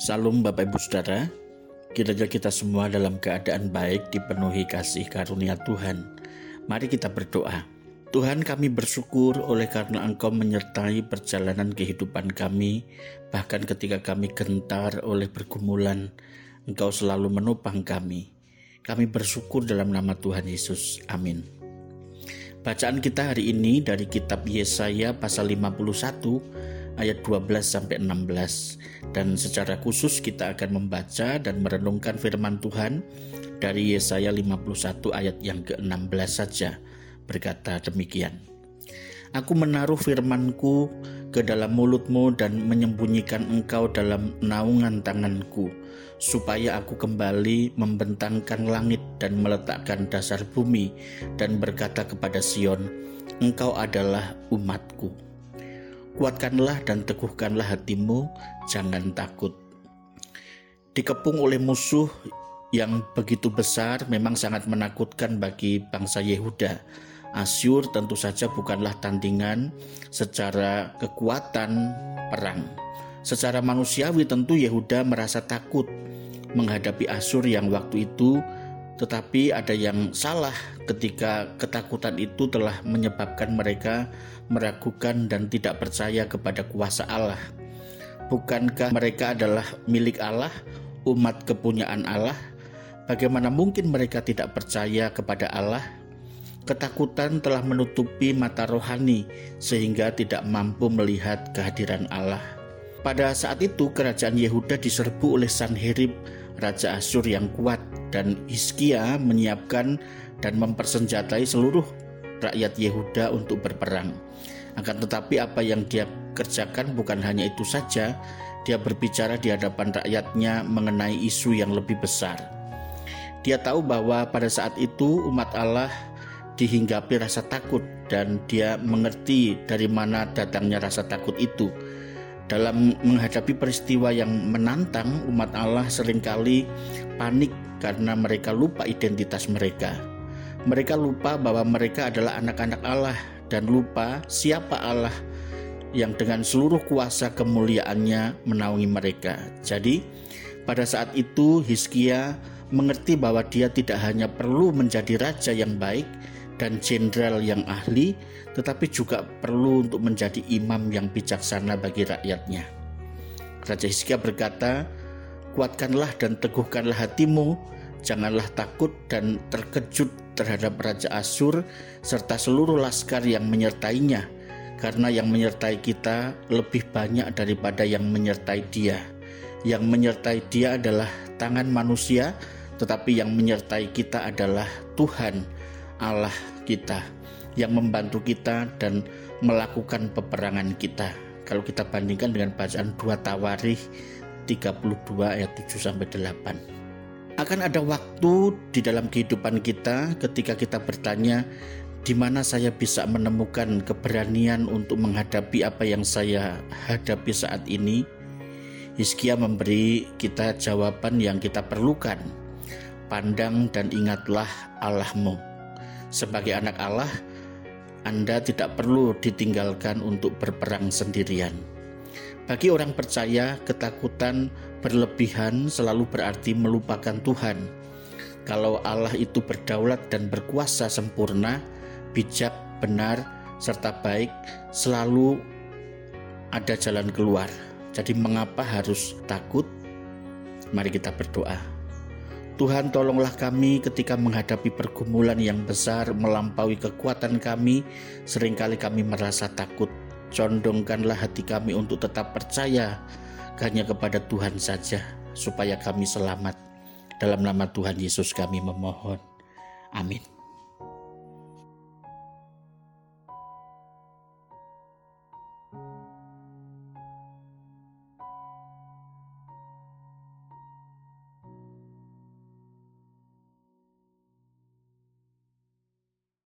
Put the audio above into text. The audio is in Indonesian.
Salam Bapak Ibu Saudara, kiranya kita semua dalam keadaan baik dipenuhi kasih karunia Tuhan. Mari kita berdoa. Tuhan kami bersyukur oleh karena Engkau menyertai perjalanan kehidupan kami, bahkan ketika kami gentar oleh pergumulan, Engkau selalu menopang kami. Kami bersyukur dalam nama Tuhan Yesus. Amin. Bacaan kita hari ini dari kitab Yesaya pasal 51 ayat 12 sampai 16 dan secara khusus kita akan membaca dan merenungkan firman Tuhan dari Yesaya 51 ayat yang ke-16 saja. Berkata demikian Aku menaruh firmanku ke dalam mulutmu dan menyembunyikan engkau dalam naungan tanganku supaya aku kembali membentangkan langit dan meletakkan dasar bumi dan berkata kepada Sion engkau adalah umatku Kuatkanlah dan teguhkanlah hatimu, jangan takut. Dikepung oleh musuh yang begitu besar memang sangat menakutkan bagi bangsa Yehuda. Asyur tentu saja bukanlah tandingan secara kekuatan perang. Secara manusiawi tentu Yehuda merasa takut menghadapi Asyur yang waktu itu tetapi ada yang salah ketika ketakutan itu telah menyebabkan mereka meragukan dan tidak percaya kepada kuasa Allah. Bukankah mereka adalah milik Allah, umat kepunyaan Allah? Bagaimana mungkin mereka tidak percaya kepada Allah? Ketakutan telah menutupi mata rohani sehingga tidak mampu melihat kehadiran Allah. Pada saat itu kerajaan Yehuda diserbu oleh Sanherib, raja Asyur yang kuat dan Hizkia menyiapkan dan mempersenjatai seluruh rakyat Yehuda untuk berperang. Akan tetapi apa yang dia kerjakan bukan hanya itu saja, dia berbicara di hadapan rakyatnya mengenai isu yang lebih besar. Dia tahu bahwa pada saat itu umat Allah dihinggapi rasa takut dan dia mengerti dari mana datangnya rasa takut itu. Dalam menghadapi peristiwa yang menantang, umat Allah sering kali panik karena mereka lupa identitas mereka. Mereka lupa bahwa mereka adalah anak-anak Allah dan lupa siapa Allah yang dengan seluruh kuasa kemuliaannya menaungi mereka. Jadi, pada saat itu Hizkia mengerti bahwa dia tidak hanya perlu menjadi raja yang baik dan jenderal yang ahli, tetapi juga perlu untuk menjadi imam yang bijaksana bagi rakyatnya. Raja Hizkia berkata, kuatkanlah dan teguhkanlah hatimu, janganlah takut dan terkejut terhadap Raja Asyur serta seluruh laskar yang menyertainya, karena yang menyertai kita lebih banyak daripada yang menyertai dia. Yang menyertai dia adalah tangan manusia, tetapi yang menyertai kita adalah Tuhan, Allah kita, yang membantu kita dan melakukan peperangan kita. Kalau kita bandingkan dengan bacaan 2 Tawarikh 32 ayat 7 sampai 8. Akan ada waktu di dalam kehidupan kita ketika kita bertanya di mana saya bisa menemukan keberanian untuk menghadapi apa yang saya hadapi saat ini. Hizkia memberi kita jawaban yang kita perlukan. Pandang dan ingatlah Allahmu. Sebagai anak Allah, Anda tidak perlu ditinggalkan untuk berperang sendirian. Bagi orang percaya, ketakutan berlebihan selalu berarti melupakan Tuhan. Kalau Allah itu berdaulat dan berkuasa sempurna, bijak, benar, serta baik, selalu ada jalan keluar. Jadi, mengapa harus takut? Mari kita berdoa. Tuhan, tolonglah kami ketika menghadapi pergumulan yang besar melampaui kekuatan kami. Seringkali kami merasa takut condongkanlah hati kami untuk tetap percaya hanya kepada Tuhan saja supaya kami selamat. Dalam nama Tuhan Yesus kami memohon. Amin.